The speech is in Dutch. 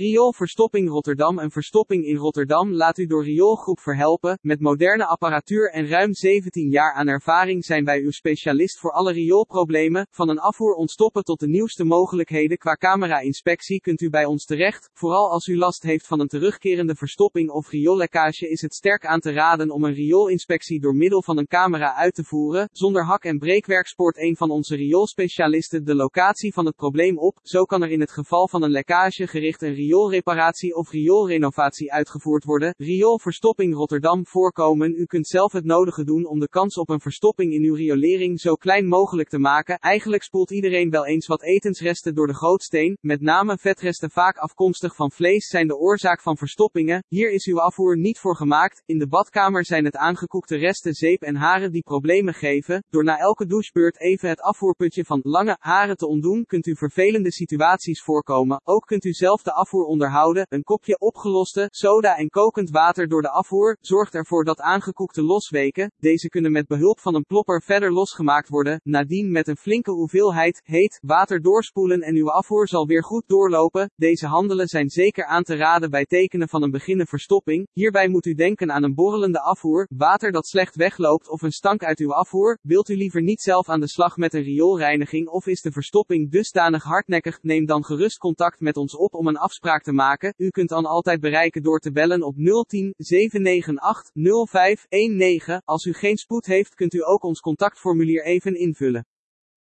Rioolverstopping Rotterdam Een verstopping in Rotterdam laat u door Rioolgroep verhelpen. Met moderne apparatuur en ruim 17 jaar aan ervaring zijn wij uw specialist voor alle rioolproblemen. Van een afvoer ontstoppen tot de nieuwste mogelijkheden qua camera-inspectie kunt u bij ons terecht. Vooral als u last heeft van een terugkerende verstopping of rioollekkage is het sterk aan te raden om een rioolinspectie door middel van een camera uit te voeren. Zonder hak en breekwerk spoort een van onze rioolspecialisten de locatie van het probleem op. Zo kan er in het geval van een lekkage gericht een rioolreparatie of rioolrenovatie uitgevoerd worden. Rioolverstopping Rotterdam voorkomen. U kunt zelf het nodige doen om de kans op een verstopping in uw riolering zo klein mogelijk te maken. Eigenlijk spoelt iedereen wel eens wat etensresten door de gootsteen. Met name vetresten vaak afkomstig van vlees zijn de oorzaak van verstoppingen. Hier is uw afvoer niet voor gemaakt. In de badkamer zijn het aangekoekte resten zeep en haren die problemen geven. Door na elke douchebeurt even het afvoerputje van lange haren te ontdoen, kunt u vervelende situaties voorkomen. Ook kunt u zelf de afvoer onderhouden. Een kopje opgeloste soda en kokend water door de afvoer zorgt ervoor dat aangekoekte losweken. Deze kunnen met behulp van een plopper verder losgemaakt worden. Nadien met een flinke hoeveelheid heet water doorspoelen en uw afvoer zal weer goed doorlopen. Deze handelen zijn zeker aan te raden bij tekenen van een beginnende verstopping. Hierbij moet u denken aan een borrelende afvoer, water dat slecht wegloopt of een stank uit uw afvoer. Wilt u liever niet zelf aan de slag met een rioolreiniging of is de verstopping dusdanig hardnekkig? Neem dan gerust contact met ons op om een U kunt dan altijd bereiken door te bellen op 010 798 0519. Als u geen spoed heeft, kunt u ook ons contactformulier even invullen.